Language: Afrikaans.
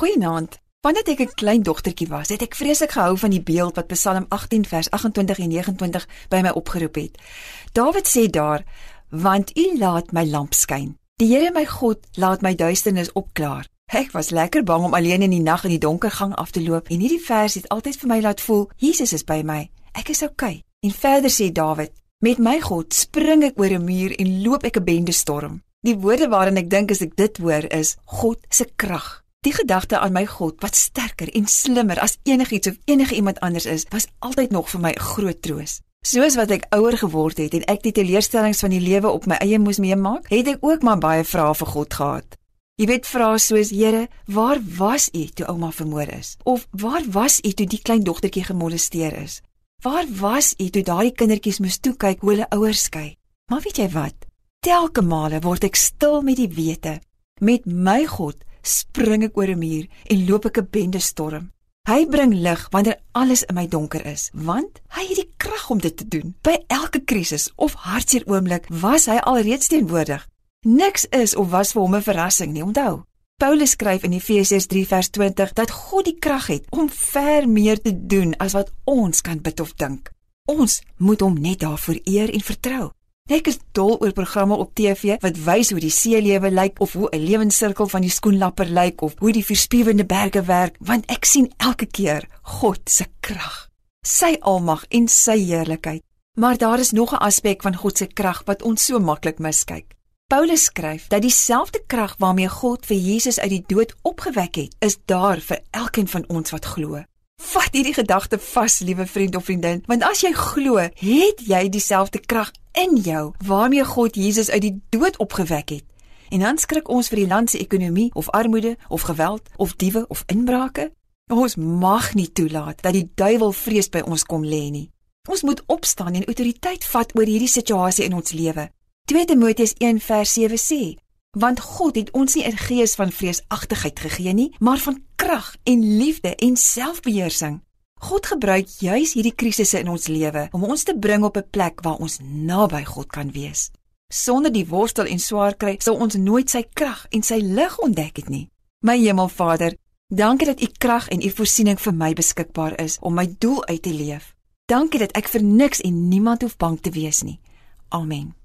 Goeienaand. Wanneer ek 'n klein dogtertjie was, het ek vreeslik gehou van die beeld wat Psalm 18 vers 28 en 29 by my opgeroep het. Dawid sê daar: "Want U laat my lamp skyn. Die Here my God laat my duisternis opklaar." Ek was lekker bang om alleen in die nag in die donker gang af te loop en hierdie vers het altyd vir my laat voel Jesus is by my. Ek is oukei. Okay. En verder sê Dawid: "Met my God spring ek oor 'n muur en loop ek 'n bende storm." Die woorde waarin ek dink as ek dit hoor is God se krag. Die gedagte aan my God wat sterker en slimmer as enigiets of enige iemand anders is, was altyd nog vir my 'n groot troos. Soos wat ek ouer geword het en ek die teleurstellings van die lewe op my eie moes meemaak, het ek ook maar baie vrae vir God gehad. Jy weet vrae soos: Here, waar was U toe ouma vermoor is? Of waar was U toe die klein dogtertjie gemolesteer is? Waar was U toe daardie kindertjies moes toe kyk hoe hulle ouers skei? Maar weet jy wat? Telke male word ek stil met die wete met my God spring ek oor 'n muur en loop ek 'n bende storm. Hy bring lig wanneer alles in my donker is, want hy het die krag om dit te doen. By elke krisis of hartseer oomblik was hy alreeds teenwoordig. Niks is of was vir hom 'n verrassing nie, onthou. Paulus skryf in Efesiërs 3 vers 20 dat God die krag het om ver meer te doen as wat ons kan bid of dink. Ons moet hom net daarvoor eer en vertrou. Ek is dol oor programme op TV wat wys hoe die see lewe lyk of hoe 'n lewenssirkel van die skoenlapper lyk of hoe die verspiewende berge werk, want ek sien elke keer God se krag, sy almag en sy heerlikheid. Maar daar is nog 'n aspek van God se krag wat ons so maklik miskyk. Paulus skryf dat dieselfde krag waarmee God vir Jesus uit die dood opgewek het, is daar vir elkeen van ons wat glo. Vat hierdie gedagte vas, liewe vriend of vriendin, want as jy glo, het jy dieselfde krag in jou waarmee God Jesus uit die dood opgewek het. En dan skrik ons vir die land se ekonomie of armoede of geweld of diewe of inbrake. Ons mag nie toelaat dat die duiwel vrees by ons kom lê nie. Ons moet opstaan en autoriteit vat oor hierdie situasie in ons lewe. 2 Timoteus 1:7 sê: Want God het ons nie 'n gees van vreesagtigheid gegee nie, maar van krag en liefde en selfbeheersing. God gebruik juis hierdie krisisse in ons lewe om ons te bring op 'n plek waar ons naby God kan wees. Sonder die worstel en swaar kry, sou ons nooit sy krag en sy lig ontdek het nie. My Hemelvader, dankie dat U krag en U voorsiening vir my beskikbaar is om my doel uit te leef. Dankie dat ek vir niks en niemand hoef bang te wees nie. Amen.